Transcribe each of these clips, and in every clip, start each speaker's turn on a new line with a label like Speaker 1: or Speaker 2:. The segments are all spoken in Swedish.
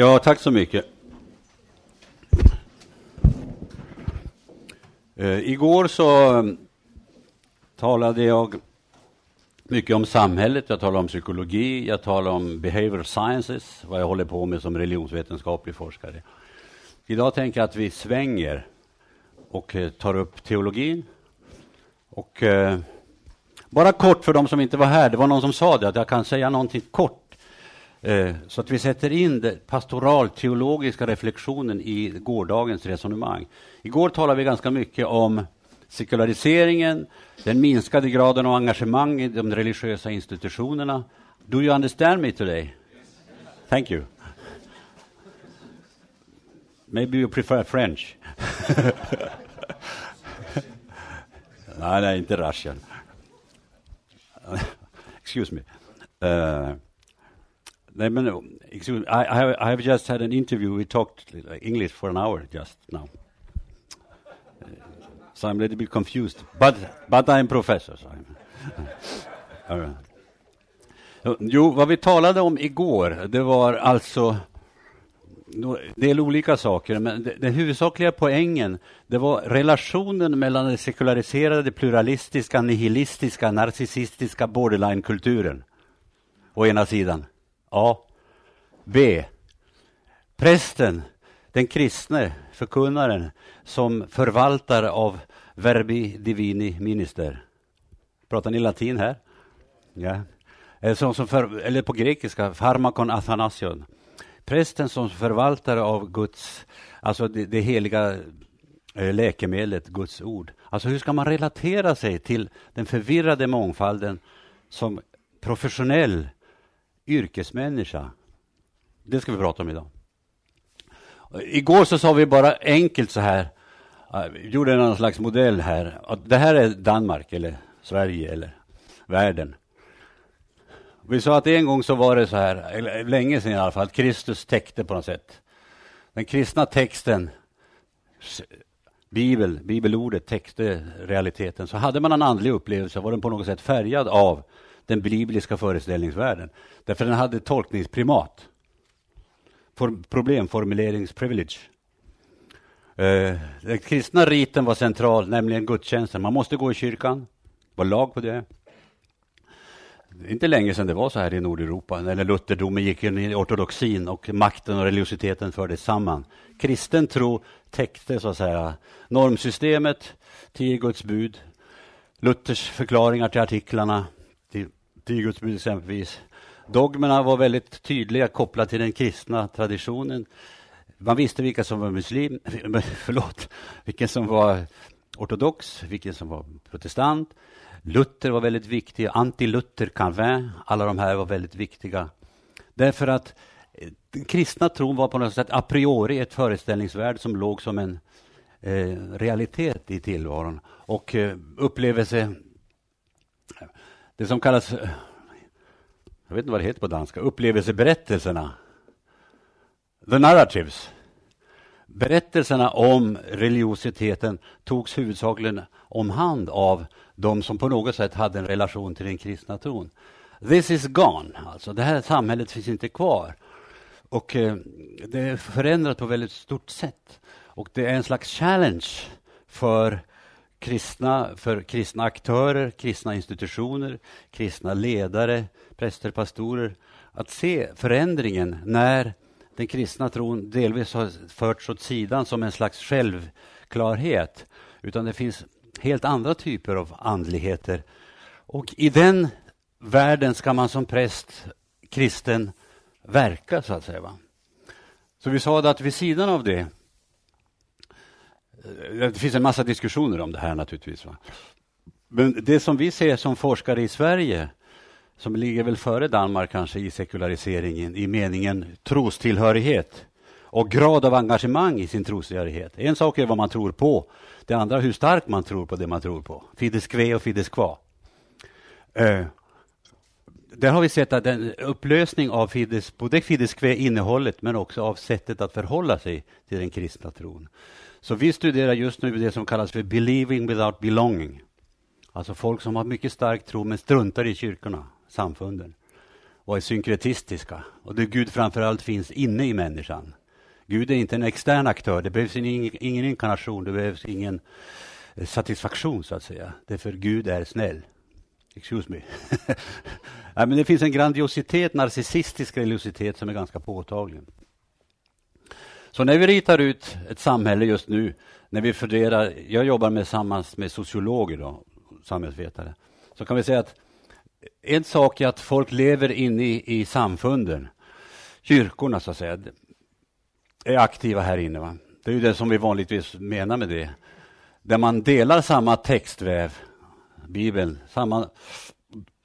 Speaker 1: Ja, tack så mycket. Eh, igår så mm, talade jag mycket om samhället, jag talade om psykologi, jag talade om behavioral sciences, vad jag håller på med som religionsvetenskaplig forskare. Idag tänker jag att vi svänger och eh, tar upp teologin. Och eh, bara kort för de som inte var här, det var någon som sa det, att jag kan säga någonting kort. Eh, så att vi sätter in den pastoralteologiska reflektionen i gårdagens resonemang. Igår talade vi ganska mycket om sekulariseringen, den minskade graden av engagemang i de religiösa institutionerna. Do you understand me today? Thank you. Maybe you prefer French? nej, nej, inte Russian. excuse me. Uh, nej, men, um, excuse me. I, I, have, I have just had an interview. We talked English for an hour just now. Uh, so I'm a little bit confused. But, but I'm professor. So I'm, uh, Jo, vad vi talade om igår, det var alltså en del olika saker, men den huvudsakliga poängen det var relationen mellan den sekulariserade, pluralistiska, nihilistiska, narcissistiska borderline-kulturen å ena sidan. A. B. Prästen, den kristne förkunnaren som förvaltare av verbi divini minister. Pratar ni latin här? Ja. Eh, som, som för, eller på grekiska, pharmakon Athanasion. prästen som förvaltare av Guds, alltså det, det heliga eh, läkemedlet, Guds ord. Alltså hur ska man relatera sig till den förvirrade mångfalden som professionell yrkesmänniska? Det ska vi prata om idag. Igår så sa vi bara enkelt så här, äh, vi gjorde någon slags modell här. Att det här är Danmark eller Sverige eller världen. Vi sa att en gång så var det så här, eller länge sedan i alla fall, att Kristus täckte på något sätt. Den kristna texten, Bibel, bibelordet täckte realiteten. Så hade man en andlig upplevelse var den på något sätt färgad av den bibliska föreställningsvärlden. Därför den hade tolkningsprimat. Problemformuleringsprivilege. Eh, den kristna riten var central, nämligen gudstjänsten. Man måste gå i kyrkan. Det var lag på det inte länge sedan det var så här i Nordeuropa, när lutherdomen gick in i ortodoxin och makten och religiositeten fördes samman. Kristen tro täckte så att säga normsystemet, tio Guds bud, Luthers förklaringar till artiklarna, till tio Guds bud exempelvis. Dogmerna var väldigt tydliga kopplade till den kristna traditionen. Man visste vilka som var muslim, förlåt, vilken som var ortodox, vilken som var protestant, Luther var väldigt viktig, anti-Luther, Calvin, alla de här var väldigt viktiga. Därför att den kristna tron var på något sätt a priori ett föreställningsvärld som låg som en eh, realitet i tillvaron. Och eh, upplevelse, det som kallas, jag vet inte vad det heter på danska, upplevelseberättelserna. The narratives. Berättelserna om religiositeten togs huvudsakligen om hand av de som på något sätt hade en relation till den kristna tron. This is gone, alltså det här samhället finns inte kvar. Och eh, det är förändrat på väldigt stort sätt. Och det är en slags challenge för kristna, för kristna aktörer, kristna institutioner, kristna ledare, präster, pastorer att se förändringen när den kristna tron delvis har förts åt sidan som en slags självklarhet. Utan det finns helt andra typer av andligheter. Och i den världen ska man som präst, kristen, verka, så att säga. Va? Så vi sa att vid sidan av det, Eh, det finns en massa diskussioner om det här naturligtvis. Va? Men det som vi ser som forskare i Sverige, som ligger väl före Danmark kanske i sekulariseringen, i meningen trostillhörighet och grad av engagemang i sin trostillhörighet. En sak är vad man tror på, det andra hur starkt man tror på det man tror på. Fides kve och fides kva. Eh, där har vi sett att en upplösning av fides, både fides kve innehållet men också av sättet att förhålla sig till den kristna tron. Så vi studerar just nu det som kallas för believing without belonging. Alltså folk som har mycket stark tro men struntar i kyrkorna, samfunden. och är synkretistiska. Och där Gud framförallt finns inne i människan. Gud är inte en extern aktör, det behövs ingen, ingen inkarnation, det behövs ingen eh, satisfaktion så att säga. Därför Gud är snäll. Excuse me. ja, men det finns en grandiositet, narcissistisk religiositet som är ganska påtaglig. Så när vi ritar ut ett samhälle just nu, när vi funderar, jag jobbar med, tillsammans med sociologer, då, samhällsvetare, så kan vi säga att en sak är att folk lever inne i, i samfunden, kyrkorna så att säga, är aktiva här inne. Va? Det är ju det som vi vanligtvis menar med det. Där man delar samma textväv, Bibeln, samma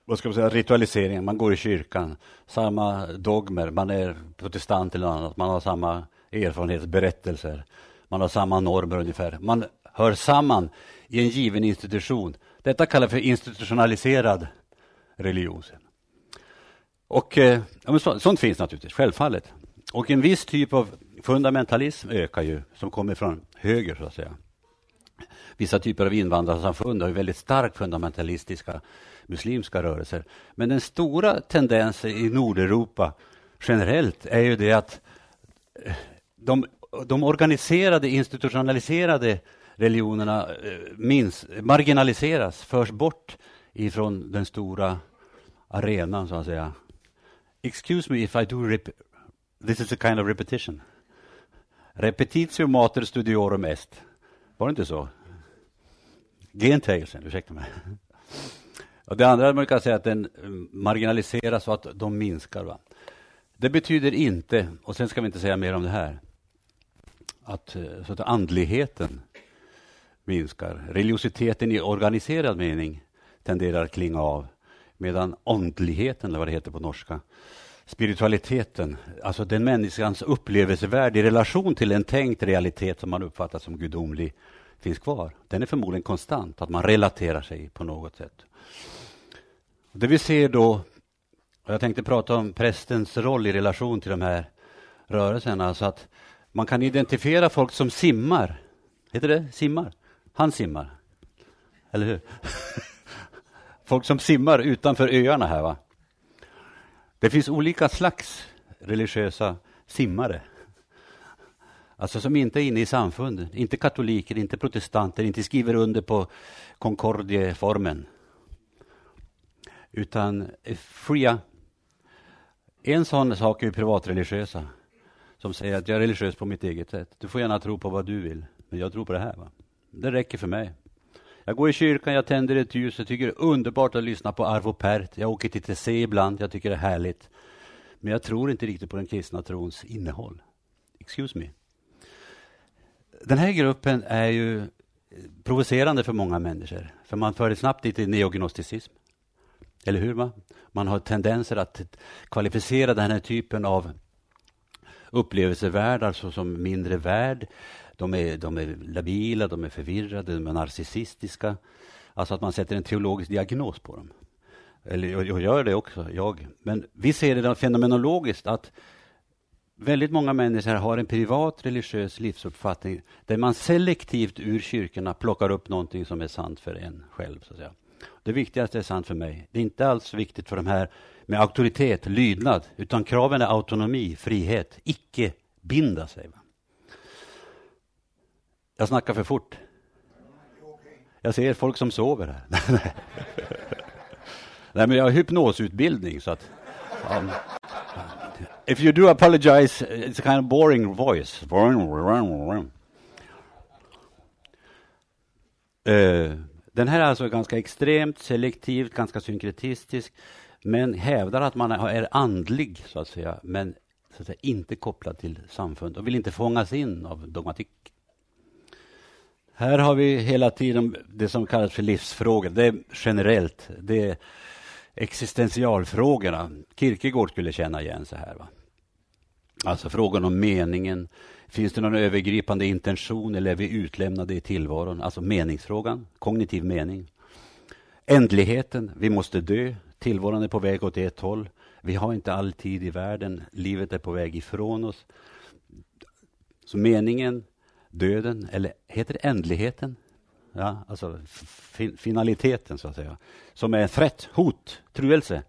Speaker 1: vad ska man säga, ritualisering, man går i kyrkan, samma dogmer, man är protestant eller annat, man har samma erfarenhetsberättelser, man har samma normer ungefär. Man hör samman i en given institution. Detta kallas för institutionaliserad religion. Och eh, så, sånt finns naturligtvis, självfallet. Och en viss typ av fundamentalism ökar ju, som kommer från höger så att säga. Vissa typer av invandrarsamfund har ju väldigt starkt fundamentalistiska muslimska rörelser. Men den stora tendensen i Nordeuropa generellt är ju det att eh, de, de organiserade, institutionaliserade religionerna eh, minst, marginaliseras, förs bort ifrån den stora arenan, så att säga. Excuse me if I do this is a kind of repetition. Repetitio mater studiorum est. Var det inte så? Gentegelsen, ursäkta mig. Och det andra man kan säga att den mm, marginaliseras så att de minskar. Va? Det betyder inte, och sen ska vi inte säga mer om det här, att, eh, så att andligheten minskar. Religiositeten i organiserad mening tenderar att klinga av. Medan andligheten, eller vad det heter på norska, spiritualiteten, alltså den människans upplevelsevärld i relation till en tänkt realitet som man uppfattar som gudomlig, finns kvar. Den är förmodligen konstant, att man relaterar sig på något sätt. Det vi ser då, och jag tänkte prata om prästens roll i relation till de här rörelserna, så att man kan identifiera folk som simmar. Heter det simmar? Han simmar. Eller hur? folk som simmar utanför öarna här. va? Det finns olika slags religiösa simmare. Alltså som inte är inne i samfunden, inte katoliker, inte protestanter, inte skriver under på Concordieformen. Utan fria. En sån sak är privatreligiösa som säger att jag är religiös på mitt eget sätt. Du får gärna tro på vad du vill, men jag tror på det här. Va? Det räcker för mig. Jag går i kyrkan, jag tänder ett ljus, jag tycker det är underbart att lyssna på Arvo Pärt. Jag åker till TC ibland, jag tycker det är härligt. Men jag tror inte riktigt på den kristna trons innehåll. Excuse me. Den här gruppen är ju provocerande för många människor, för man för snabbt dit i neognosticism. Eller hur? Va? Man har tendenser att kvalificera den här typen av upplevelsevärldar såsom mindre värd. De är, de är labila, de är förvirrade, de är narcissistiska. Alltså att man sätter en teologisk diagnos på dem. Eller jag gör det också, jag. Men vi ser det fenomenologiskt att väldigt många människor har en privat religiös livsuppfattning där man selektivt ur kyrkorna plockar upp någonting som är sant för en själv. Så att säga. Det viktigaste är sant för mig. Det är inte alls viktigt för de här med auktoritet, lydnad, utan kraven är autonomi, frihet, icke binda sig. Va? Jag snackar för fort. Jag ser folk som sover här. Nej, men jag har hypnosutbildning så att... Um, if you do apologize, it's a kind of boring voice. Uh, den här är alltså ganska extremt selektivt, ganska synkretistisk, men hävdar att man är andlig, så att säga, men så att säga, inte kopplad till samfund och vill inte fångas in av dogmatik. Här har vi hela tiden det som kallas för livsfrågor. Det är generellt. Det är existentialfrågorna. Kierkegaard skulle känna igen så här. Va? Alltså frågan om meningen. Finns det någon övergripande intention eller är vi utlämnade i tillvaron? Alltså meningsfrågan, kognitiv mening. Ändligheten, vi måste dö. Tillvaron är på väg åt ett håll. Vi har inte all tid i världen. Livet är på väg ifrån oss. Så meningen, döden, eller heter det ändligheten? Ja, alltså fin finaliteten, så att säga. Som är threat, hot, truelse.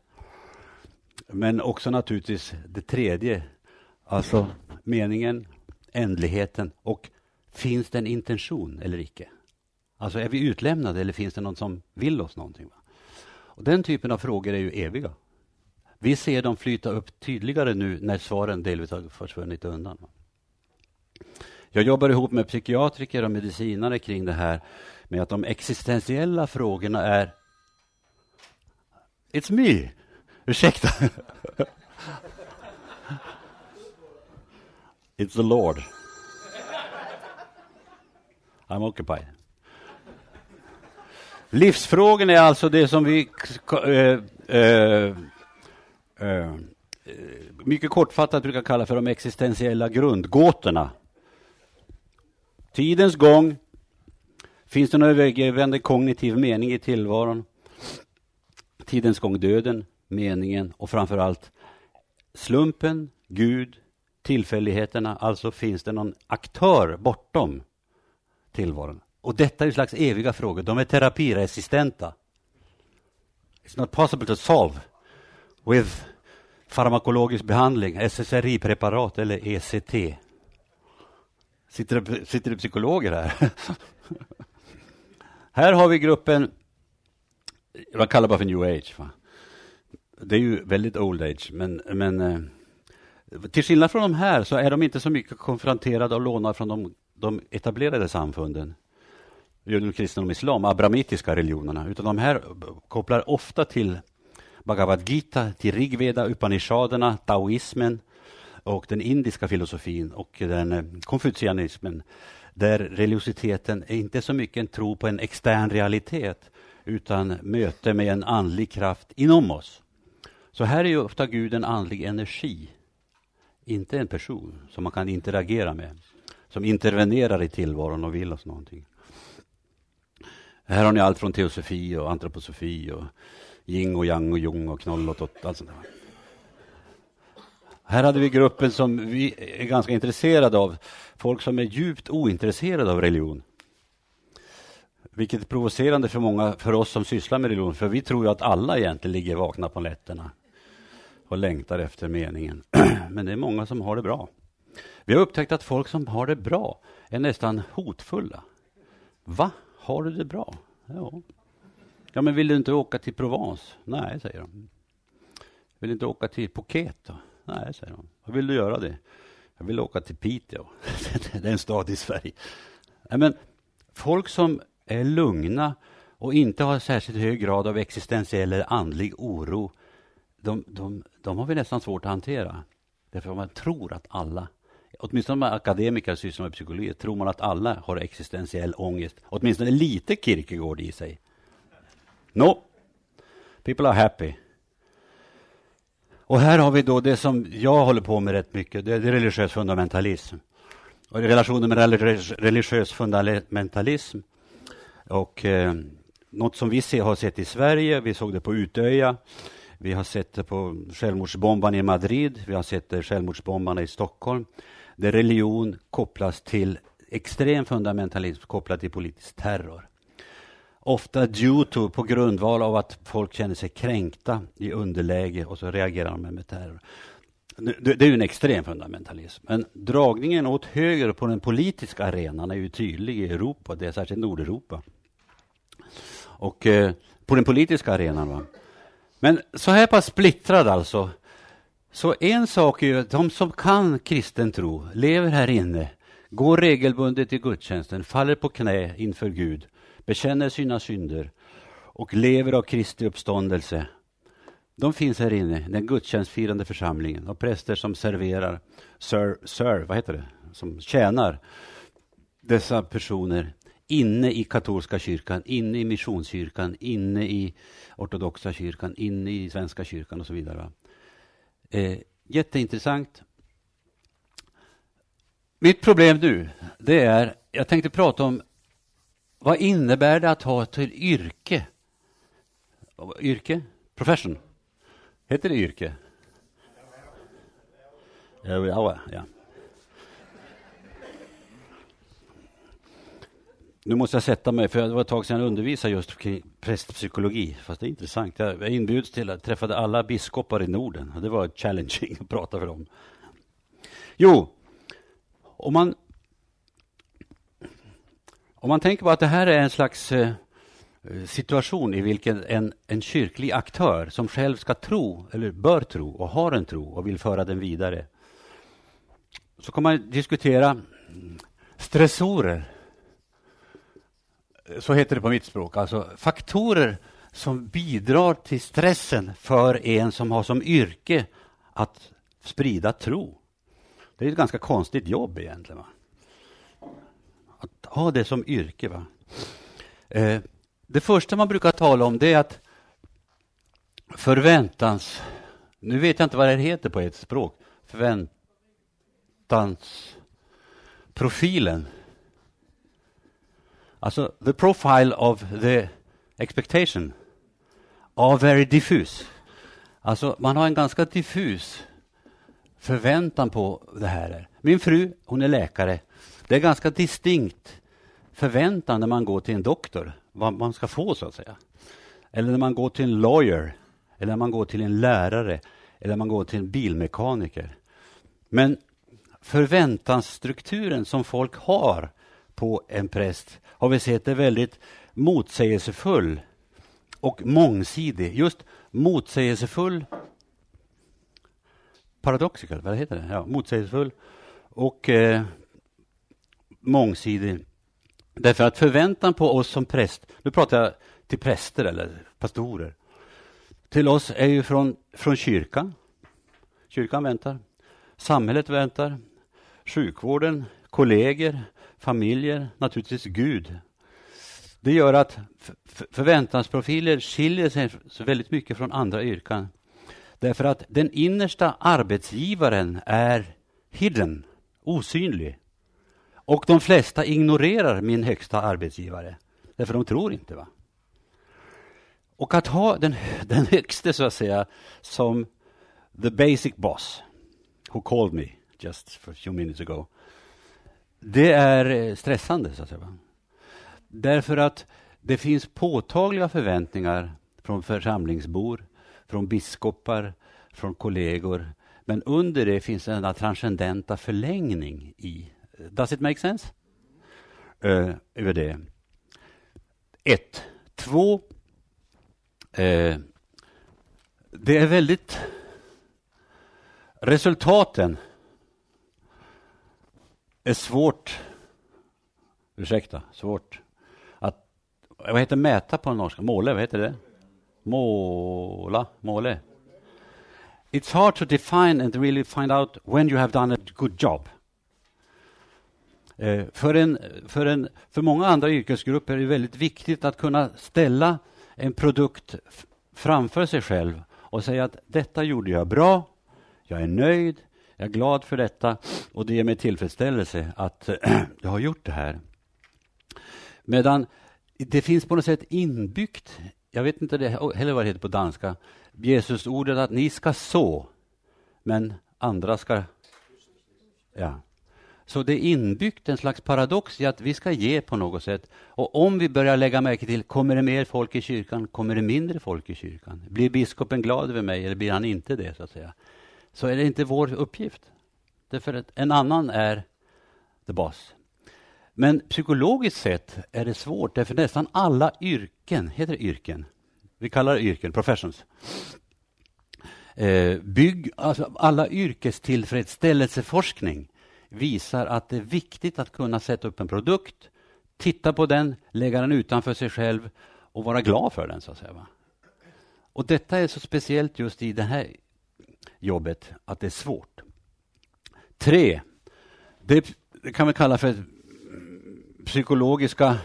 Speaker 1: Men också naturligtvis det tredje, alltså meningen, ändligheten och finns det en intention eller icke? Alltså är vi utlämnade eller finns det någon som vill oss någonting? Och Den typen av frågor är ju eviga. Vi ser dem flyta upp tydligare nu när svaren delvis har försvunnit undan. Jag jobbar ihop med psykiatriker och medicinare kring det här med att de existentiella frågorna är It's me! Ursäkta. It's the Lord. I'm occupied. Livsfrågan är alltså det som vi äh, äh, äh, mycket kortfattat brukar kalla för de existentiella grundgåtorna. Tidens gång. Finns det någon övergivande kognitiv mening i tillvaron? Tidens gång, döden, meningen och framför allt slumpen, Gud, tillfälligheterna. Alltså finns det någon aktör bortom tillvaron. Och detta är ju slags eviga frågor. De är terapiresistenta. It's not possible to solve with farmakologisk behandling, SSRI-preparat eller ECT. Sitter det, sitter det psykologer här? här har vi gruppen, man kallar bara för new age. Va? Det är ju väldigt old age, men, men eh, till skillnad från de här så är de inte så mycket konfronterade och lånar från de, de etablerade samfunden judendom, kristendom, islam, abrahamitiska religionerna, utan de här kopplar ofta till Bhagavad Gita, till Rigveda, Upanishaderna, taoismen och den indiska filosofin och den eh, konfucianismen, där religiositeten är inte så mycket en tro på en extern realitet, utan möte med en andlig kraft inom oss. Så här är ju ofta Gud en andlig energi, inte en person som man kan interagera med, som intervenerar i tillvaron och vill oss någonting. Här har ni allt från teosofi och antroposofi och yin och yang och jung och knoll och tott. Allt sånt där. Här hade vi gruppen som vi är ganska intresserade av. Folk som är djupt ointresserade av religion. Vilket är provocerande för många, för oss som sysslar med religion. För vi tror ju att alla egentligen ligger vakna på nätterna och längtar efter meningen. Men det är många som har det bra. Vi har upptäckt att folk som har det bra är nästan hotfulla. Va? Har du det bra? Ja. Ja, men vill du inte åka till Provence? Nej, säger de. Vill du inte åka till Phuket? Då? Nej, säger de. Vad vill du göra det? Jag vill åka till Piteå. det är en stad i Sverige. Nej, men folk som är lugna och inte har särskilt hög grad av existentiell eller andlig oro, de, de, de har vi nästan svårt att hantera. Därför att man tror att alla åtminstone med akademiker som sysslar med psykologi, tror man att alla har existentiell ångest. Åtminstone lite Kierkegaard i sig. No, people are happy. Och här har vi då det som jag håller på med rätt mycket, det är religiös fundamentalism. Och relationen med religiös, religiös fundamentalism och eh, något som vi ser, har sett i Sverige, vi såg det på Utöja, vi har sett det på självmordsbombarna i Madrid, vi har sett det självmordsbombarna i Stockholm där religion kopplas till extrem fundamentalism kopplad till politisk terror. Ofta due to, på grundval av att folk känner sig kränkta i underläge och så reagerar de med terror. Det är ju en extrem fundamentalism. Men dragningen åt höger på den politiska arenan är ju tydlig i Europa, det är särskilt Nordeuropa. Och eh, på den politiska arenan. Va? Men så här pass splittrad alltså. Så en sak är ju att de som kan kristen tro, lever här inne, går regelbundet i gudstjänsten, faller på knä inför Gud, bekänner sina synder och lever av Kristi uppståndelse. De finns här inne, den gudstjänstfirande församlingen och präster som serverar, sir, sir, vad heter det, som tjänar dessa personer inne i katolska kyrkan, inne i missionskyrkan, inne i ortodoxa kyrkan, inne i svenska kyrkan och så vidare. Eh, jätteintressant. Mitt problem nu, det är, jag tänkte prata om vad innebär det att ha ett yrke? Yrke? Profession? Heter det yrke? Ja, ja. Nu måste jag sätta mig, för det var ett tag sedan jag undervisade just kring prästpsykologi. Fast det är intressant. Jag inbjuds till att träffa alla biskopar i Norden. Det var challenging att prata för dem. Jo, om man, om man tänker på att det här är en slags eh, situation i vilken en, en kyrklig aktör som själv ska tro, eller bör tro, och har en tro och vill föra den vidare. Så kan man diskutera stressorer så heter det på mitt språk, alltså faktorer som bidrar till stressen för en som har som yrke att sprida tro. Det är ett ganska konstigt jobb egentligen. Va? Att ha det som yrke. Va? Eh, det första man brukar tala om det är att förväntans... Nu vet jag inte vad det heter på ett språk. Förväntansprofilen Alltså, the profile of the expectation are very diffuse. Alltså, man har en ganska diffus förväntan på det här. Min fru, hon är läkare. Det är ganska distinkt förväntan när man går till en doktor, vad man ska få så att säga. Eller när man går till en lawyer, eller när man går till en lärare, eller när man går till en bilmekaniker. Men förväntansstrukturen som folk har på en präst har vi sett är väldigt motsägelsefull och mångsidig. Just motsägelsefull, paradoxical, vad heter det? Ja, motsägelsefull och eh, mångsidig. Därför att förväntan på oss som präst, nu pratar jag till präster eller pastorer, till oss är ju från, från kyrkan. Kyrkan väntar, samhället väntar, sjukvården, kollegor, familjer, naturligtvis Gud. Det gör att förväntansprofiler skiljer sig så väldigt mycket från andra yrken. Därför att den innersta arbetsgivaren är hidden, osynlig. Och de flesta ignorerar min högsta arbetsgivare, därför de tror inte. va. Och att ha den, den högste, så att säga, som the basic boss, who called me just for a few minutes ago, det är eh, stressande, så att säga. Därför att det finns påtagliga förväntningar från församlingsbor, från biskopar, från kollegor. Men under det finns denna transcendenta förlängning i. Eh, does it make sense? Uh, över det. Ett. Två. Uh, det är väldigt... Resultaten är svårt, ursäkta, svårt att, vad heter mäta på norska? Måle, vad heter det? Måla, måle. It's hard to define and really find out when you have done a good job. Eh, för, en, för, en, för många andra yrkesgrupper är det väldigt viktigt att kunna ställa en produkt framför sig själv och säga att detta gjorde jag bra, jag är nöjd, jag är glad för detta och det ger mig tillfredsställelse att jag har gjort det här. Medan det finns på något sätt inbyggt, jag vet inte det, heller vad det heter på danska, Jesusordet att ni ska så, men andra ska... Ja. Så det är inbyggt en slags paradox i att vi ska ge på något sätt. Och om vi börjar lägga märke till, kommer det mer folk i kyrkan? Kommer det mindre folk i kyrkan? Blir biskopen glad över mig eller blir han inte det? så att säga? Så är det inte vår uppgift. Därför att en annan är the boss. Men psykologiskt sett är det svårt, därför nästan alla yrken, heter det yrken? Vi kallar det yrken, professions. Eh, bygg, alltså alla yrkestillfredsställelseforskning visar att det är viktigt att kunna sätta upp en produkt, titta på den, lägga den utanför sig själv och vara glad för den. så att säga. Va? Och Detta är så speciellt just i den här jobbet att det är svårt. Tre, det, kan vi kalla för psykologiska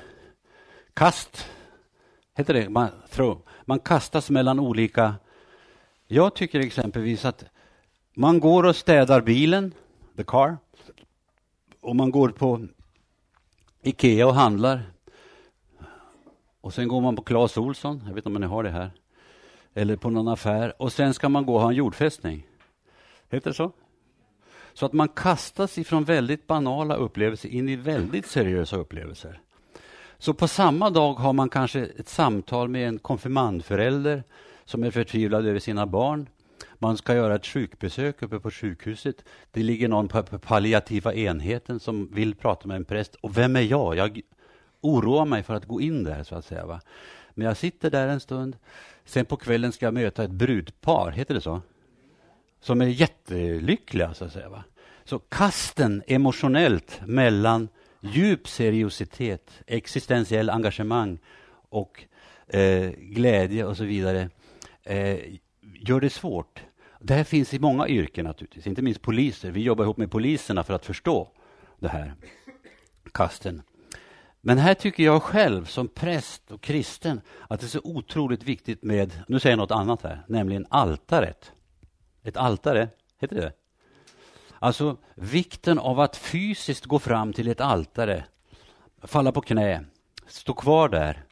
Speaker 1: kast. Heter det? Man, throw. man kastas mellan olika... Jag tycker exempelvis att man går och städar bilen, the car, och man går på Ikea och handlar. Och sen går man på Clas Olsson, jag vet inte om ni har det här, eller på någon affär. Och sen ska man gå och ha en jordfästning. Heter det så? Så att man kastas ifrån väldigt banala upplevelser in i väldigt seriösa upplevelser. Så på samma dag har man kanske ett samtal med en konfirmandförälder som är förtvivlad över sina barn. Man ska göra ett sjukbesök uppe på sjukhuset. Det ligger någon på palliativa enheten som vill prata med en präst. Och vem är jag? Jag oroar mig för att gå in där, så att säga. Va? Men jag sitter där en stund. Sen på kvällen ska jag möta ett brudpar, heter det så? Som är jättelyckliga, så att säga. Va? Så kasten emotionellt mellan djup seriositet, existentiell engagemang och eh, glädje och så vidare eh, gör det svårt. Det här finns i många yrken naturligtvis, inte minst poliser. Vi jobbar ihop med poliserna för att förstå det här kasten. Men här tycker jag själv som präst och kristen att det är så otroligt viktigt med, nu säger jag något annat här, nämligen altaret. Ett altare, heter det Alltså vikten av att fysiskt gå fram till ett altare, falla på knä, stå kvar där.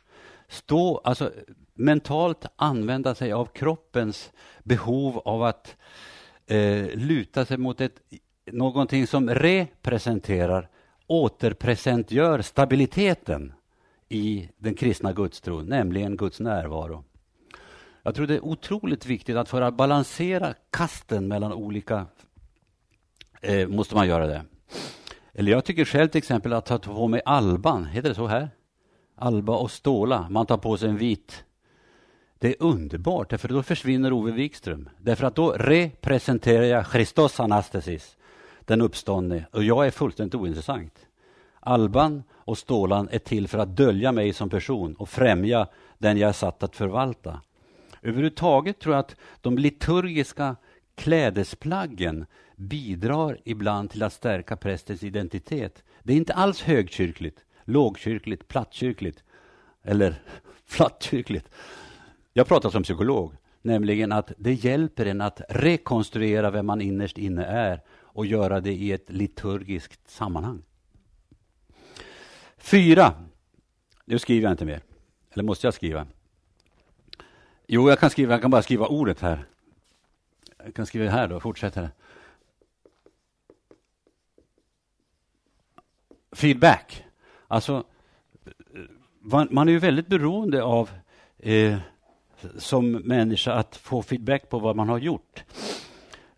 Speaker 1: Stå, alltså mentalt använda sig av kroppens behov av att eh, luta sig mot ett, någonting som representerar, återpresentgör stabiliteten i den kristna gudstron, nämligen Guds närvaro. Jag tror det är otroligt viktigt att för att balansera kasten mellan olika eh, måste man göra det. Eller jag tycker själv till exempel att ta på mig alban, heter det så här? Alba och ståla, man tar på sig en vit. Det är underbart, för då försvinner Ove Wikström. Därför att då representerar jag Christos anastasis, den uppståndne, och jag är fullständigt ointressant. Alban och stålan är till för att dölja mig som person och främja den jag är satt att förvalta. Överhuvudtaget tror jag att de liturgiska klädesplaggen bidrar ibland till att stärka prästens identitet. Det är inte alls högkyrkligt, lågkyrkligt, plattkyrkligt eller flattkyrkligt. Jag pratar som psykolog, nämligen att det hjälper en att rekonstruera vem man innerst inne är och göra det i ett liturgiskt sammanhang. Fyra. Nu skriver jag inte mer. Eller måste jag skriva? Jo, jag kan skriva. Jag kan bara skriva ordet här. Jag kan skriva här då, fortsätter. Feedback. Alltså, man är ju väldigt beroende av eh, som människa att få feedback på vad man har gjort.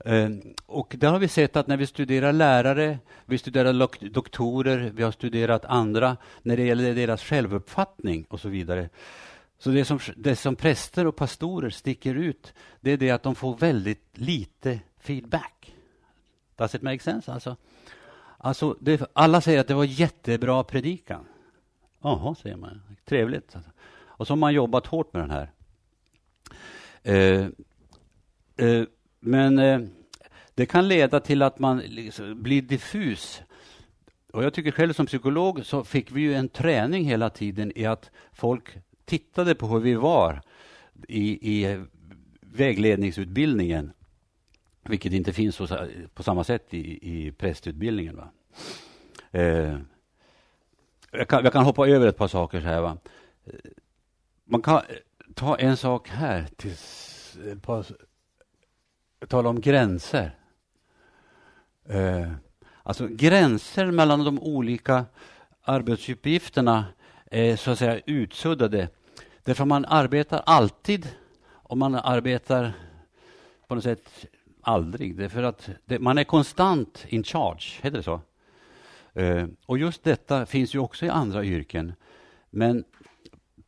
Speaker 1: Eh, och där har vi sett att när vi studerar lärare, vi studerar doktorer, vi har studerat andra när det gäller deras självuppfattning och så vidare. Så det som, det som präster och pastorer sticker ut, det är det att de får väldigt lite feedback. Does it make sense? Alltså, alltså det, alla säger att det var jättebra predikan. Jaha, säger man. Trevligt. Och så har man jobbat hårt med den här. Eh, eh, men eh, det kan leda till att man liksom blir diffus. Och jag tycker själv som psykolog så fick vi ju en träning hela tiden i att folk tittade på hur vi var i, i vägledningsutbildningen, vilket inte finns hos, på samma sätt i, i prästutbildningen. Va? Eh, jag, kan, jag kan hoppa över ett par saker. här. Va? Eh, man kan ta en sak här. Till, par, tala om gränser. Eh, alltså gränser mellan de olika arbetsuppgifterna är så att säga utsuddade. Därför man arbetar alltid och man arbetar på något sätt aldrig. Därför att det, man är konstant in charge, heter det så? Eh, och just detta finns ju också i andra yrken. Men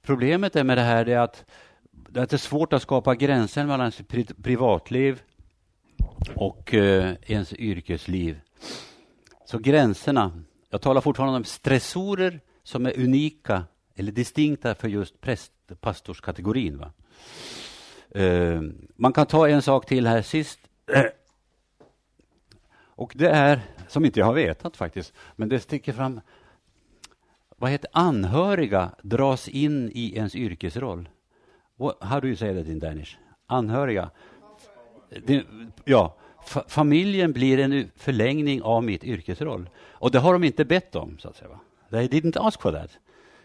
Speaker 1: problemet är med det här är att, att det är svårt att skapa gränser mellan sitt privatliv och eh, ens yrkesliv. Så gränserna, jag talar fortfarande om stressorer som är unika eller distinkta för just präst, pastorskategorin. Va? Eh, man kan ta en sak till här sist. Och det är, som inte jag har vetat faktiskt, men det sticker fram. Vad heter anhöriga dras in i ens yrkesroll? What, how do you say that in Danish? Anhöriga? Det, ja, fa familjen blir en förlängning av mitt yrkesroll. Och det har de inte bett om, så att säga. They didn't ask for that.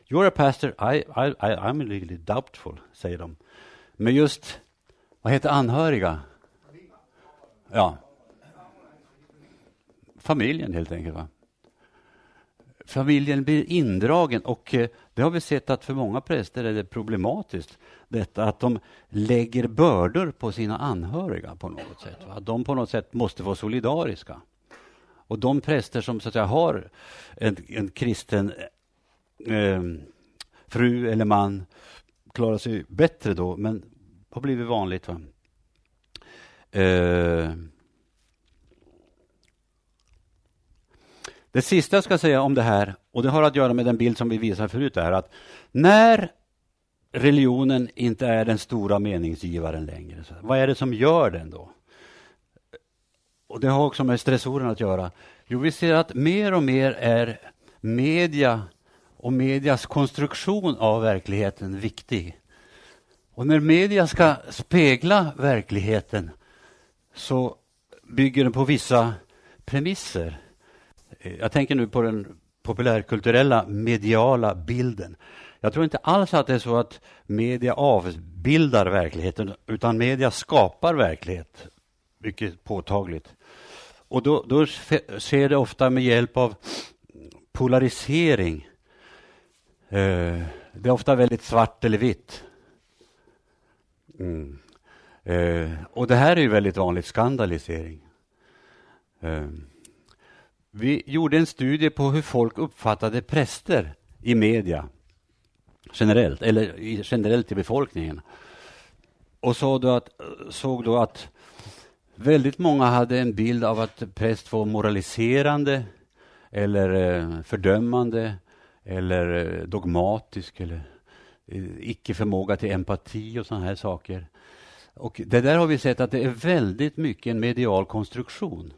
Speaker 1: You're a pastor, I, I, I, I'm really doubtful, säger de. Men just, vad heter anhöriga? Ja. Familjen helt enkelt. Va? Familjen blir indragen och eh, det har vi sett att för många präster är det problematiskt detta att de lägger bördor på sina anhöriga på något sätt. Va? De på något sätt måste vara solidariska. Och de präster som så att säga, har en, en kristen eh, fru eller man klarar sig bättre då, men har blivit vanligt. Va? Eh, det sista jag ska säga om det här, och det har att göra med den bild som vi visade förut, är att när religionen inte är den stora meningsgivaren längre, vad är det som gör den då? Och Det har också med stressorerna att göra. Jo, vi ser att mer och mer är media och medias konstruktion av verkligheten viktig. Och när media ska spegla verkligheten så bygger den på vissa premisser. Eh, jag tänker nu på den populärkulturella mediala bilden. Jag tror inte alls att det är så att media avbildar verkligheten, utan media skapar verklighet, mycket påtagligt. Och då, då ser det ofta med hjälp av polarisering. Eh, det är ofta väldigt svart eller vitt. Mm. Eh, och det här är ju väldigt vanligt, skandalisering. Eh, vi gjorde en studie på hur folk uppfattade präster i media generellt, eller generellt i befolkningen. Och såg då att, såg då att väldigt många hade en bild av att präst var moraliserande eller eh, fördömande eller eh, dogmatisk eller eh, icke förmåga till empati och sådana här saker. Och det där har vi sett att det är väldigt mycket en medial konstruktion.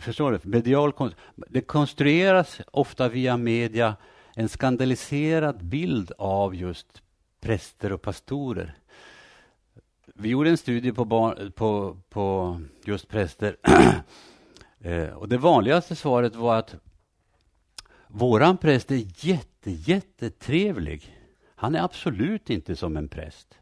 Speaker 1: Förstår du? Medial, det konstrueras ofta via media en skandaliserad bild av just präster och pastorer. Vi gjorde en studie på, barn, på, på just präster. eh, och det vanligaste svaret var att våran präst är jätte, jättetrevlig. Han är absolut inte som en präst.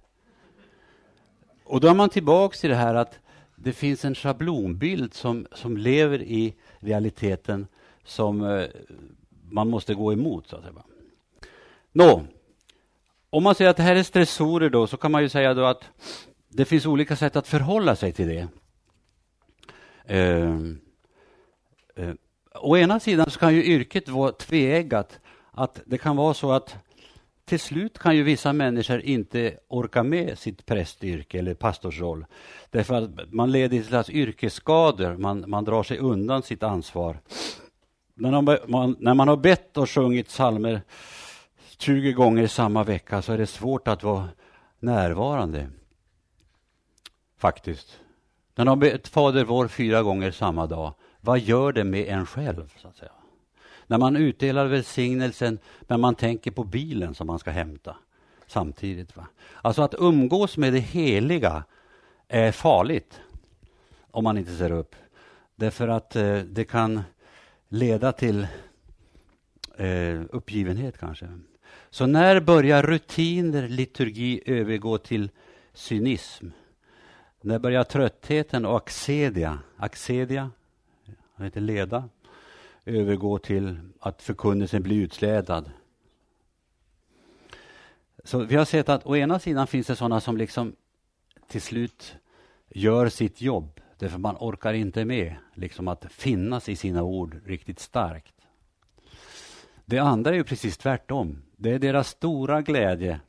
Speaker 1: Och då är man tillbaka till det här att det finns en schablonbild som, som lever i realiteten som eh, man måste gå emot. Så att säga. Nå, om man säger att det här är stressorer då, så kan man ju säga då att det finns olika sätt att förhålla sig till det. Eh, eh, å ena sidan så kan ju yrket vara tveeggat. Att det kan vara så att till slut kan ju vissa människor inte orka med sitt prästyrke eller pastorsroll. Därför att man leder till slags yrkesskador, man, man drar sig undan sitt ansvar. När man, när man har bett och sjungit psalmer 20 gånger samma vecka så är det svårt att vara närvarande. Faktiskt. När man har bett Fader vår fyra gånger samma dag, vad gör det med en själv? så att säga? När man utdelar välsignelsen, men man tänker på bilen som man ska hämta samtidigt. Va? Alltså att umgås med det heliga är farligt om man inte ser upp. Därför att eh, det kan leda till eh, uppgivenhet kanske. Så när börjar rutiner, liturgi övergå till cynism? När börjar tröttheten och axedia, axedia, heter leda, övergå till att förkunnelsen blir utslädad? Så vi har sett att å ena sidan finns det sådana som liksom till slut gör sitt jobb Därför man orkar inte med liksom att finnas i sina ord riktigt starkt. Det andra är ju precis tvärtom. Det är deras stora glädje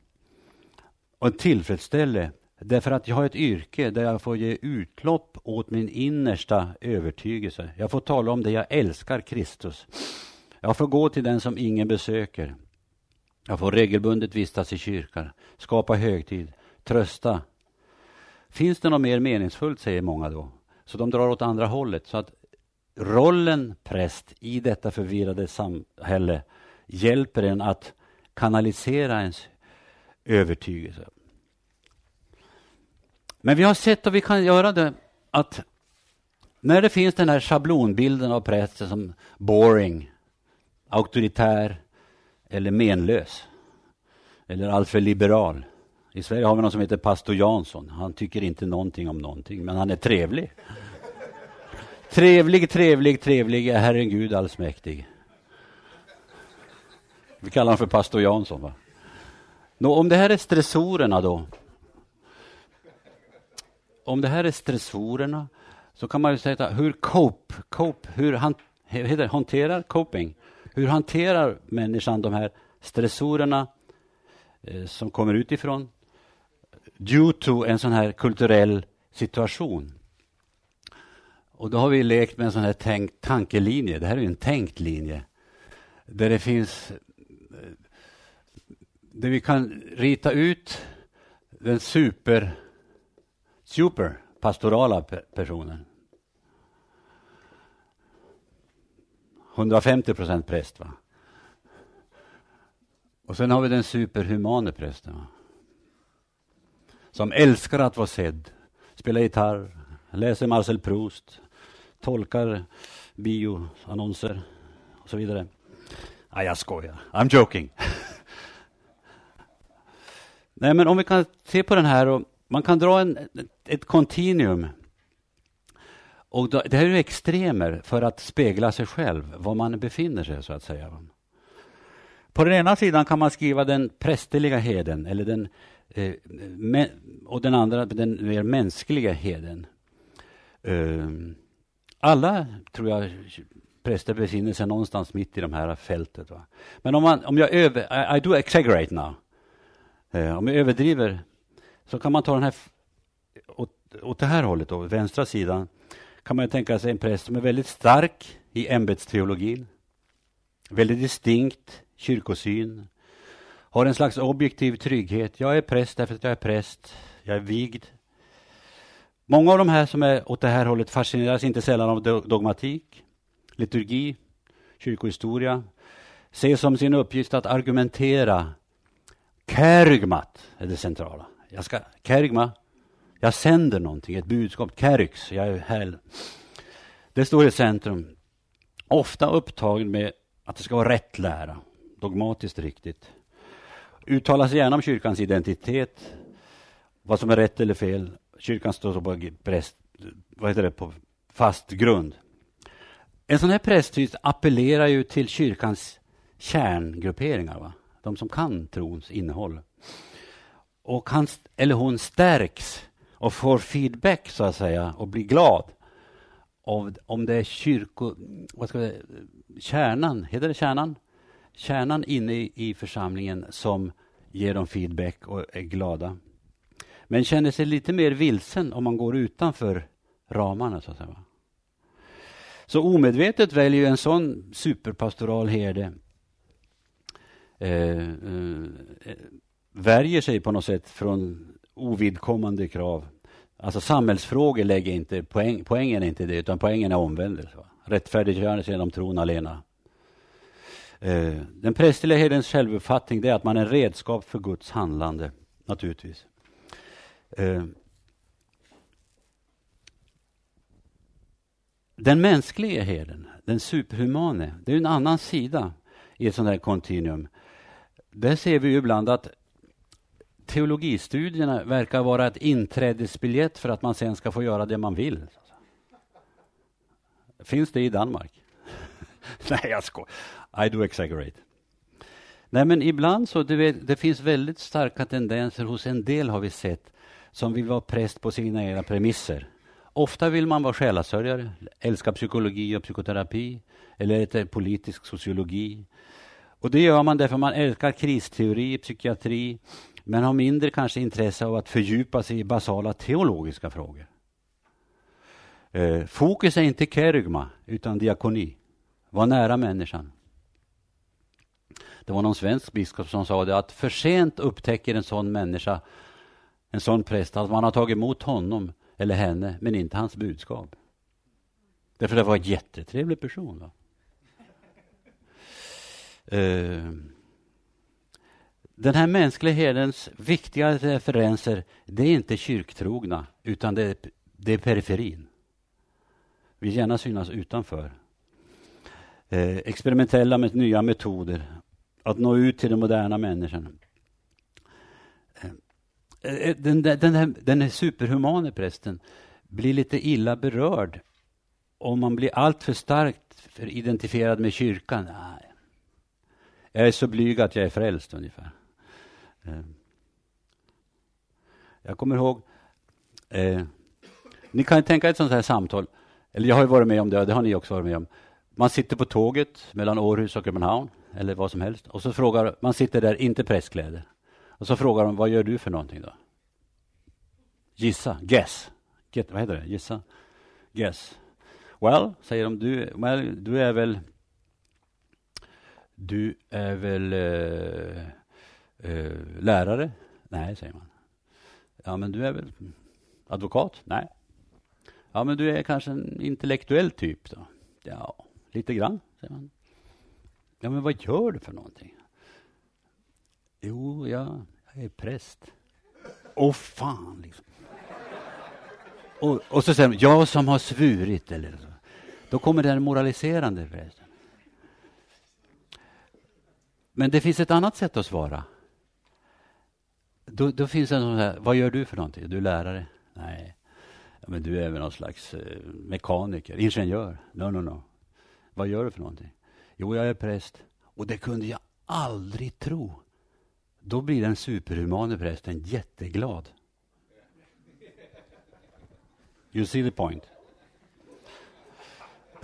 Speaker 1: och tillfredsställelse därför att jag har ett yrke där jag får ge utlopp åt min innersta övertygelse. Jag får tala om det jag älskar Kristus. Jag får gå till den som ingen besöker. Jag får regelbundet vistas i kyrkan, skapa högtid, trösta. Finns det något mer meningsfullt, säger många då. Så de drar åt andra hållet. Så att rollen präst i detta förvirrade samhälle hjälper en att kanalisera ens övertygelse. Men vi har sett att vi kan göra det att när det finns den här schablonbilden av prästen som boring, auktoritär eller menlös eller alltför liberal i Sverige har vi någon som heter pastor Jansson. Han tycker inte någonting om någonting, men han är trevlig. Trevlig, trevlig, trevlig är Herren Gud allsmäktig. Vi kallar honom för pastor Jansson. Va? Nå, om det här är stressorerna då. Om det här är stressorerna så kan man ju säga hur cope, cope hur han, heter, hanterar coping, hur hanterar människan de här stressorerna eh, som kommer utifrån due to en sån här kulturell situation. Och då har vi lekt med en sån här tänkt tankelinje. Det här är en tänkt linje. Där det finns eh, där vi kan rita ut den super, super pastorala personen. 150 procent präst. Va? Och sen har vi den superhumane prästen. Va? Som älskar att vara sedd, spelar gitarr, läser Marcel Proust, tolkar bioannonser och så vidare. Nej, jag skojar. I'm joking. Nej, men om vi kan se på den här och man kan dra en, ett kontinuum. Och då, det här är extremer för att spegla sig själv, var man befinner sig så att säga. På den ena sidan kan man skriva den prästerliga heden eller den, eh, me, och den andra den mer mänskliga heden. Eh, alla, tror jag, präster befinner sig någonstans mitt i de här fältet. Va? Men om, man, om jag över... I, I do exaggerate now. Eh, om jag överdriver så kan man ta den här åt, åt det här hållet, då, vänstra sidan, kan man tänka sig en präst som är väldigt stark i ämbetsteologin, väldigt distinkt kyrkosyn, har en slags objektiv trygghet. Jag är präst därför att jag är präst, jag är vigd. Många av de här som är åt det här hållet fascineras inte sällan av dogmatik, liturgi, kyrkohistoria, ser som sin uppgift att argumentera Kärygmat är det centrala. Jag ska, kärgma, jag sänder någonting, ett budskap. Kärgs, jag är här. Det står i centrum. Ofta upptagen med att det ska vara rätt lära, dogmatiskt riktigt. Uttalas gärna om kyrkans identitet, vad som är rätt eller fel. Kyrkan står på, präst, vad heter det, på fast grund. En sån här prästtyp appellerar ju till kyrkans kärngrupperingar. Va? de som kan trons innehåll. Och han eller hon stärks och får feedback så att säga och blir glad Om, om det är kyrko, vad ska det, kärnan, heter det kärnan? Kärnan inne i, i församlingen som ger dem feedback och är glada. Men känner sig lite mer vilsen om man går utanför ramarna. Så att säga. Så omedvetet väljer en sån superpastoral herde eh, eh, värjer sig på något sätt från ovidkommande krav. Alltså samhällsfrågor lägger inte poäng, poängen är inte det, utan poängen är omvändelse. Rättfärdiggörelse genom tron alena. Eh, den prästerliga herdens självuppfattning är att man är redskap för Guds handlande, naturligtvis. Eh, den mänskliga herden, den superhumane, det är en annan sida i ett sånt här kontinuum där ser vi ju ibland att teologistudierna verkar vara ett inträdesbiljett för att man sen ska få göra det man vill. Finns det i Danmark? Nej, jag skojar. I do exaggerate. Nej, men ibland så, vet, det finns väldigt starka tendenser hos en del har vi sett som vill vara präst på sina egna premisser. Ofta vill man vara själasörjare, älska psykologi och psykoterapi eller politisk sociologi och det gör man därför man älskar kristeori, psykiatri, men har mindre kanske intresse av att fördjupa sig i basala teologiska frågor. Eh, fokus är inte kerygma, utan diakoni. Var nära människan. Det var någon svensk biskop som sa det att för sent upptäcker en sån människa, en sån präst, att man har tagit emot honom eller henne, men inte hans budskap. Därför det var en jättetrevlig person. Va? Eh, den här mänskliga herdens viktiga referenser, det är inte kyrktrogna, utan det är, det är periferin. Vill gärna synas utanför. Eh, experimentella med nya metoder, att nå ut till den moderna människan. Eh, eh den, den, här, den här superhumane prästen blir lite illa berörd om man blir alltför starkt identifierad med kyrkan. Nej, Jag är så blyg att jag är frälst ungefär. Eh, jag kommer ihåg, eh, ni kan tänka ett sånt här samtal, eller jag har ju varit med om det, det har ni också varit med om. Man sitter på tåget mellan Århus och Köpenhamn, eller vad som helst, och så frågar, man sitter där, inte presskläder. Och så frågar de, vad gör du för någonting då? Gissa, guess. Get, vad heter det? Gissa? Guess. Well, säger de, du, well, du är väl du är väl eh, eh, lärare? Nej, säger man. Ja, men du är väl advokat? Nej. Ja, men du är kanske en intellektuell typ då? Ja, lite grann, säger man. Ja, men vad gör du för någonting? Jo, jag, jag är präst. Åh fan, liksom. Och, och så säger de, jag som har svurit, eller så. Då kommer den moraliserande prästen. Men det finns ett annat sätt att svara. Då, då finns det en sån här, vad gör du för någonting? Du är lärare? Nej. Ja, men du är väl någon slags eh, mekaniker, ingenjör? No, no, no. Vad gör du för någonting? Jo, jag är präst. Och det kunde jag aldrig tro. Då blir den superhumane prästen jätteglad. You see the point?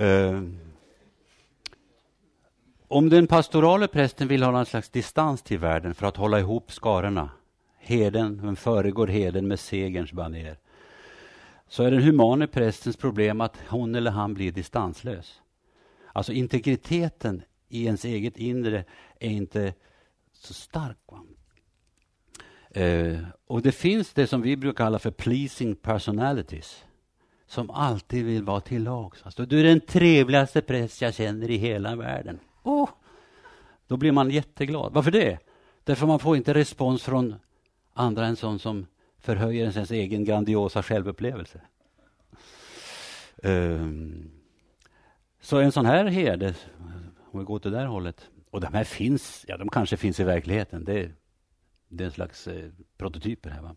Speaker 1: Uh, om den pastorale prästen vill ha någon slags distans till världen för att hålla ihop skarorna, heden, föregår heden med segerns baner, så är den humane prästens problem att hon eller han blir distanslös. Alltså integriteten i ens eget inre är inte så stark. Eh, och det finns det som vi brukar kalla för pleasing personalities som alltid vill vara till lags. Alltså, du är den trevligaste präst jag känner i hela världen. Oh, då blir man jätteglad. Varför det? Därför man får inte respons från andra än sån som förhöjer ens egen grandiosa självupplevelse. Um, så en sån här herde, om vi går åt det där hållet, och de här finns, ja de kanske finns i verkligheten, det, det är en slags eh, prototyper här. Va?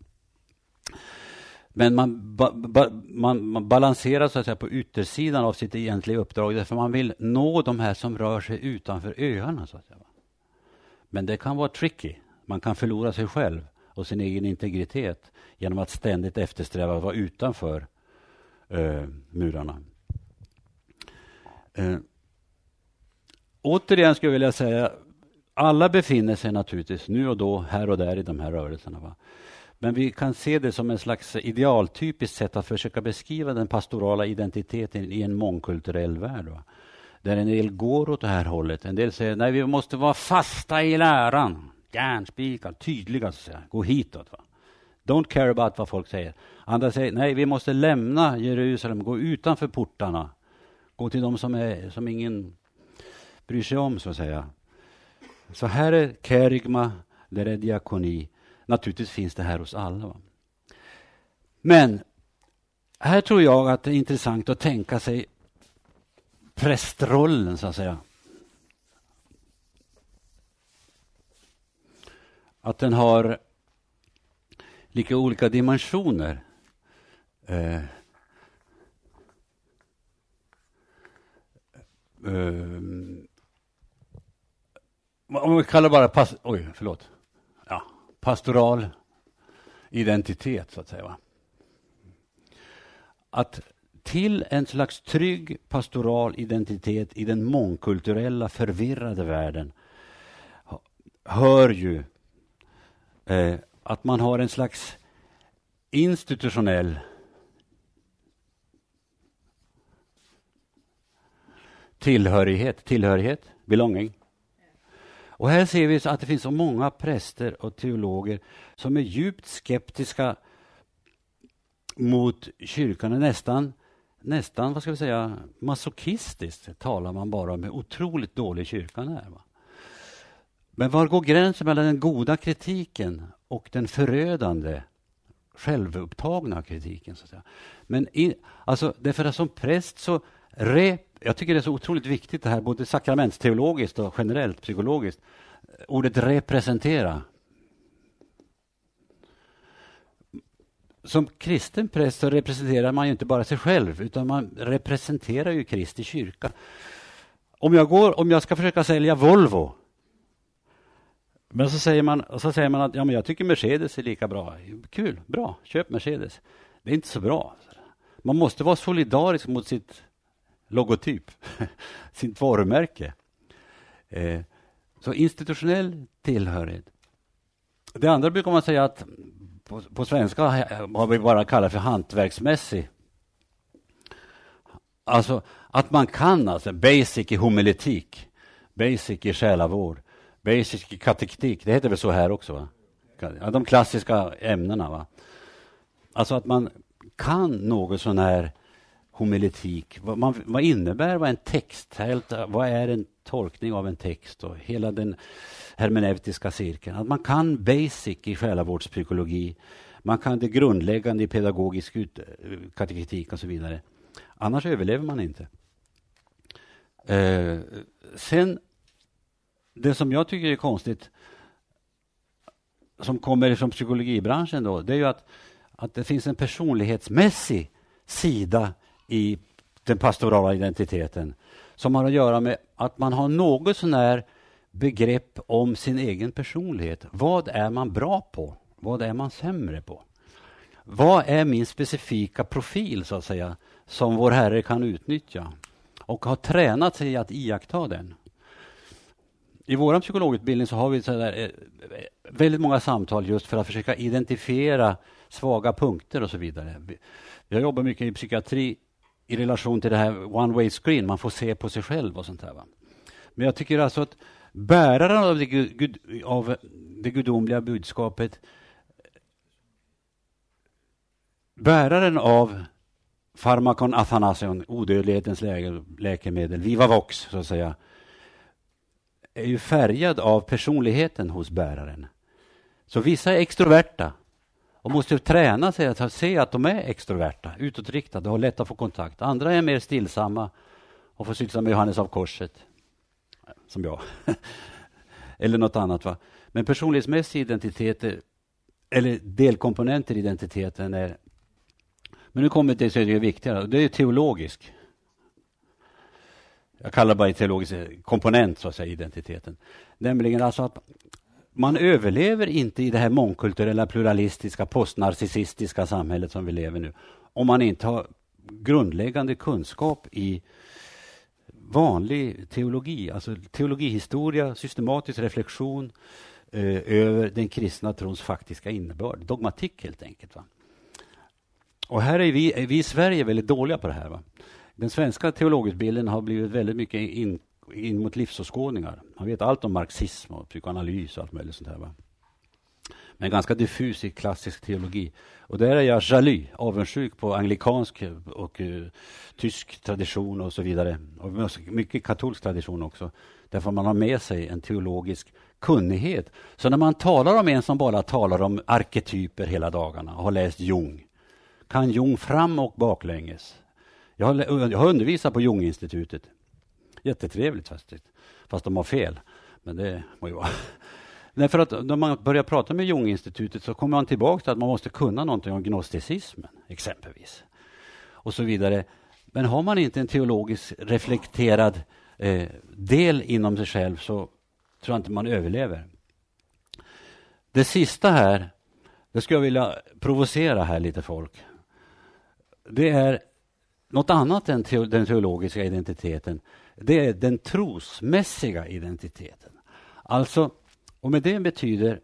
Speaker 1: Men man, ba, ba, man, man, balanserar så att säga på yttersidan av sitt egentliga uppdrag därför man vill nå de här som rör sig utanför öarna. Så att säga. Men det kan vara tricky. Man kan förlora sig själv och sin egen integritet genom att ständigt eftersträva att vara utanför eh, murarna. Eh, återigen skulle jag vilja säga alla befinner sig naturligtvis nu och då, här och där i de här rörelserna. Va? Men vi kan se det som en slags idealtypiskt sätt att försöka beskriva den pastorala identiteten i en mångkulturell värld. Va? Där en del går åt det här hållet. En del säger nej, vi måste vara fasta i läran. Järnspikar, tydliga, så att säga. gå hitåt. Va? Don't care about vad folk säger. Andra säger nej, vi måste lämna Jerusalem, gå utanför portarna. Gå till de som, är, som ingen bryr sig om, så att säga. Så här är kerygma, där är diakoni. Naturligtvis finns det här hos alla. Va? Men här tror jag att det är intressant att tänka sig prästrollen, så att säga. Att den har lika olika dimensioner. Eh, Um, om vi kallar det bara pas, Oj, förlåt pastoral identitet, så att säga. Att till en slags trygg pastoral identitet i den mångkulturella, förvirrade världen hör ju eh, att man har en slags institutionell tillhörighet, tillhörighet, belonging. Och här ser vi att det finns så många präster och teologer som är djupt skeptiska mot kyrkan och nästan, nästan vad ska vi säga, masochistiskt talar man bara om hur otroligt dålig kyrkan är. Va? Men var går gränsen mellan den goda kritiken och den förödande självupptagna kritiken? Så att säga. Men i, alltså, därför att som präst så re, jag tycker det är så otroligt viktigt det här, både sakramentsteologiskt och generellt psykologiskt. Ordet representera. Som kristen präst så representerar man ju inte bara sig själv, utan man representerar ju Kristi kyrka. Om jag, går, om jag ska försöka sälja Volvo, men så säger man, så säger man att ja, men jag tycker Mercedes är lika bra. Kul, bra, köp Mercedes. Det är inte så bra. Man måste vara solidarisk mot sitt logotyp, sitt varumärke. Eh, så institutionell tillhörighet. Det andra brukar man säga att på, på svenska har vi bara kallat för hantverksmässig. Alltså att man kan, alltså basic i homiletik, basic i själavård, basic i katektik. Det heter väl så här också? Va? De klassiska ämnena. Va? Alltså att man kan något sån här homiletik. Vad, man, vad innebär vad en text? Vad är en tolkning av en text? Och hela den hermeneutiska cirkeln. Att man kan basic i själavårdspsykologi. Man kan det grundläggande i pedagogisk ut, och så vidare. Annars överlever man inte. Eh, sen, det som jag tycker är konstigt, som kommer från psykologibranschen, då, det är ju att, att det finns en personlighetsmässig sida i den pastorala identiteten som har att göra med att man har något sånär begrepp om sin egen personlighet. Vad är man bra på? Vad är man sämre på? Vad är min specifika profil, så att säga, som vår Herre kan utnyttja? Och har tränat sig att iaktta den. I vår psykologutbildning så har vi så där, eh, väldigt många samtal just för att försöka identifiera svaga punkter och så vidare. Jag jobbar mycket i psykiatri i relation till det här one way screen, man får se på sig själv och sånt där. Va? Men jag tycker alltså att bäraren av det, gud, av det gudomliga budskapet bäraren av farmakon athanasion, odödlighetens läkemedel, viva vox, så att säga, är ju färgad av personligheten hos bäraren. Så vissa är extroverta och måste träna sig att se att de är extroverta, utåtriktade och har lätt att få kontakt. Andra är mer stillsamma och får syssla med Johannes av korset, som jag. eller något annat. Va? Men personlighetsmässig identitet, eller delkomponenter i identiteten är... Men nu kommer det som är viktigare, det är teologisk. Jag kallar det bara teologisk komponent, så att säga, identiteten. Nämligen alltså att man överlever inte i det här mångkulturella, pluralistiska, postnarcissistiska samhället som vi lever nu, om man inte har grundläggande kunskap i vanlig teologi, alltså teologihistoria, systematisk reflektion eh, över den kristna trons faktiska innebörd, dogmatik helt enkelt. Va? Och här är vi, är vi i Sverige väldigt dåliga på det här. Va? Den svenska teologutbildningen har blivit väldigt mycket in, in mot livsåskådningar. Man vet allt om marxism och psykoanalys och allt möjligt sånt här. Va? Men ganska diffus i klassisk teologi. Och där är jag jalu, avundsjuk på anglikansk och uh, tysk tradition och så vidare. Och mycket katolsk tradition också. Därför man har med sig en teologisk kunnighet. Så när man talar om en som bara talar om arketyper hela dagarna och har läst Jung, kan Jung fram och baklänges. Jag har, jag har undervisat på Junginstitutet. Jättetrevligt faktiskt, fast de har fel. Men det må ju vara. Nej, för att när man börjar prata med Junginstitutet så kommer man tillbaka till att man måste kunna någonting om gnosticismen, exempelvis. Och så vidare. Men har man inte en teologiskt reflekterad eh, del inom sig själv så tror jag inte man överlever. Det sista här, det skulle jag vilja provocera här lite folk. Det är något annat än den teologiska identiteten. Det är den trosmässiga identiteten. Alltså och med det betyder,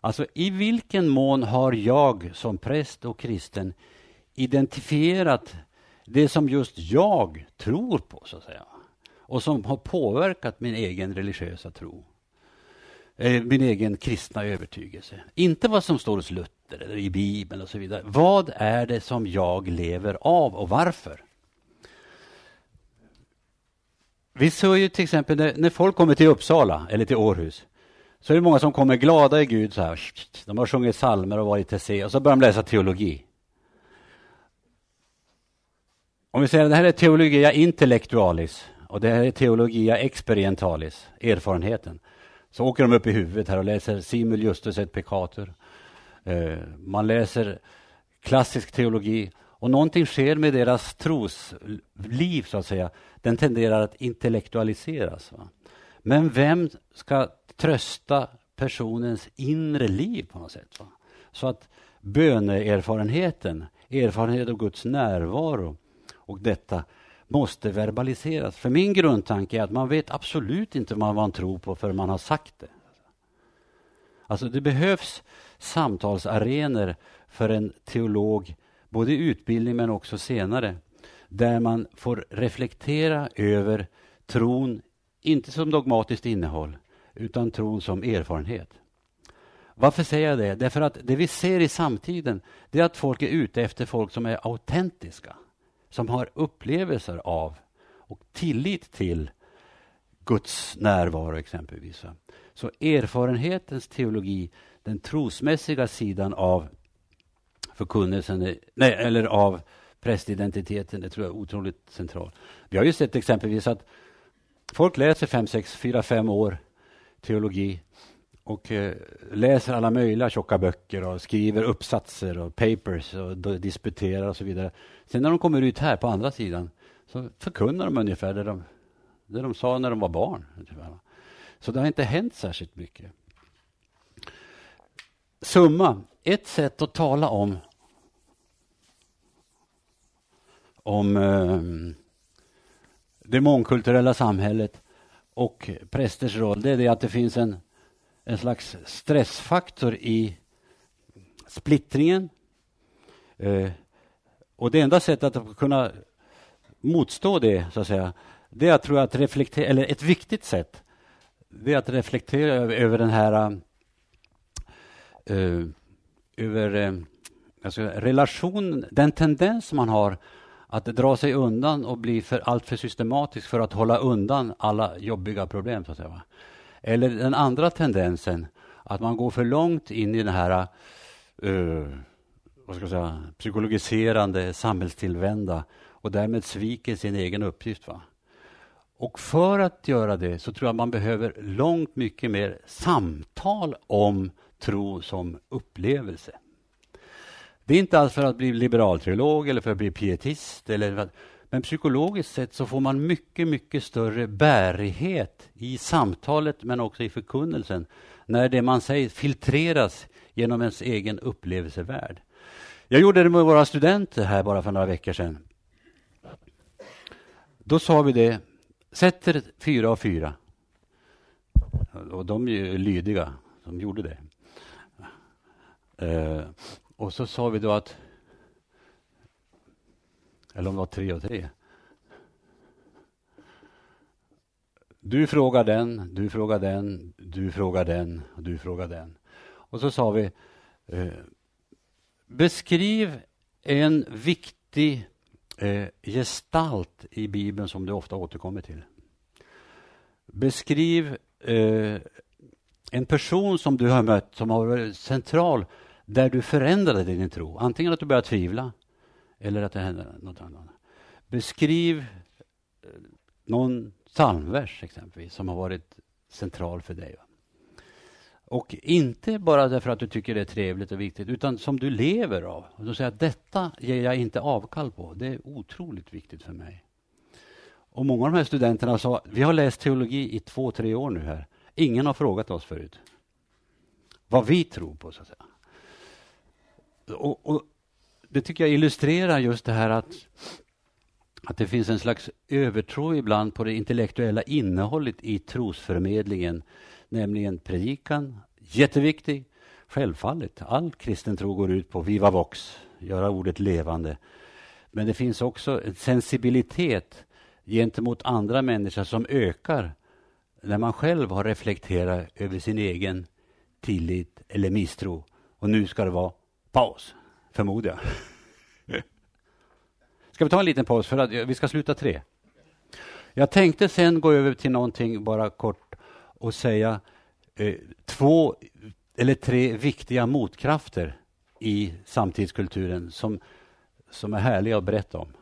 Speaker 1: alltså i vilken mån har jag som präst och kristen identifierat det som just jag tror på, så att säga. Och som har påverkat min egen religiösa tro. Eh, min egen kristna övertygelse. Inte vad som står hos Luther eller i Bibeln och så vidare. Vad är det som jag lever av och varför? Vi ser ju till exempel när, när folk kommer till Uppsala eller till Århus så är det många som kommer glada i Gud. Så här. De har sjungit psalmer och varit till se och så börjar de läsa teologi. Om vi säger att det här är teologia intellectualis och det här är teologia experientalis, erfarenheten. Så åker de upp i huvudet här och läser Simul Justus et Peccator. Eh, man läser klassisk teologi och någonting sker med deras trosliv, så att säga. Den tenderar att intellektualiseras. Va? Men vem ska trösta, personens inre liv på något sätt. Va? Så att böneerfarenheten, erfarenhet av Guds närvaro och detta måste verbaliseras. För min grundtanke är att man vet absolut inte vad man tror på förrän man har sagt det. Alltså det behövs samtalsarenor för en teolog, både i utbildning men också senare, där man får reflektera över tron, inte som dogmatiskt innehåll, utan tron som erfarenhet. Varför säger jag det? Därför att det vi ser i samtiden, det är att folk är ute efter folk som är autentiska, som har upplevelser av och tillit till Guds närvaro exempelvis. Så erfarenhetens teologi, den trosmässiga sidan av förkunnelsen, nej, eller av prästidentiteten, det tror jag är otroligt central. Vi har ju sett exempelvis att folk läser fem, sex, fyra, fem år teologi och eh, läser alla möjliga tjocka böcker och skriver uppsatser och papers och disputerar och så vidare. Sen när de kommer ut här på andra sidan så förkunnar de ungefär det de, det de sa när de var barn. Så det har inte hänt särskilt mycket. Summa, ett sätt att tala om om eh, det mångkulturella samhället och prästers roll, det är det att det finns en, en slags stressfaktor i splittringen. Eh, och det enda sättet att kunna motstå det, så att säga, det är att, tror jag, att reflektera, eller ett viktigt sätt, det är att reflektera över, över den här uh, över uh, alltså relation, den tendens man har att dra sig undan och bli för, alltför systematisk för att hålla undan alla jobbiga problem. Så att säga. Eller den andra tendensen, att man går för långt in i den här uh, vad ska jag säga, psykologiserande, samhällstillvända och därmed sviker sin egen uppgift. Va? Och för att göra det så tror jag man behöver långt mycket mer samtal om tro som upplevelse. Det är inte alls för att bli liberalteolog eller för att bli pietist. Eller att, men psykologiskt sett så får man mycket, mycket större bärighet i samtalet men också i förkunnelsen när det man säger filtreras genom ens egen upplevelsevärld. Jag gjorde det med våra studenter här bara för några veckor sedan. Då sa vi det, sätter fyra av fyra. Och de är ju lydiga, de gjorde det. Eh, och så sa vi då att, eller om det var tre och tre. Du frågar den, du frågar den, du frågar den, du frågar den. Och så sa vi, eh, beskriv en viktig eh, gestalt i Bibeln som du ofta återkommer till. Beskriv eh, en person som du har mött som har varit central där du förändrade din tro. Antingen att du började tvivla eller att det hände något annat. Beskriv eh, någon psalmvers exempelvis som har varit central för dig. Och inte bara därför att du tycker det är trevligt och viktigt, utan som du lever av. Och du säger att detta ger jag inte avkall på. Det är otroligt viktigt för mig. Och många av de här studenterna sa, vi har läst teologi i två, tre år nu här. Ingen har frågat oss förut vad vi tror på, så att säga och, och, det tycker jag illustrerar just det här att, att det finns en slags övertro ibland på det intellektuella innehållet i trosförmedlingen, nämligen predikan, jätteviktig, självfallet. All kristen tro går ut på viva vox, göra ordet levande. Men det finns också en sensibilitet gentemot andra människor som ökar när man själv har reflekterat över sin egen tillit eller misstro. Och nu ska det vara paus, förmodar jag. Ska vi ta en liten paus för att eh, vi ska sluta tre? Jag tänkte sen gå över till någonting bara kort och säga eh, två eller tre viktiga motkrafter i samtidskulturen som, som är härliga att berätta om.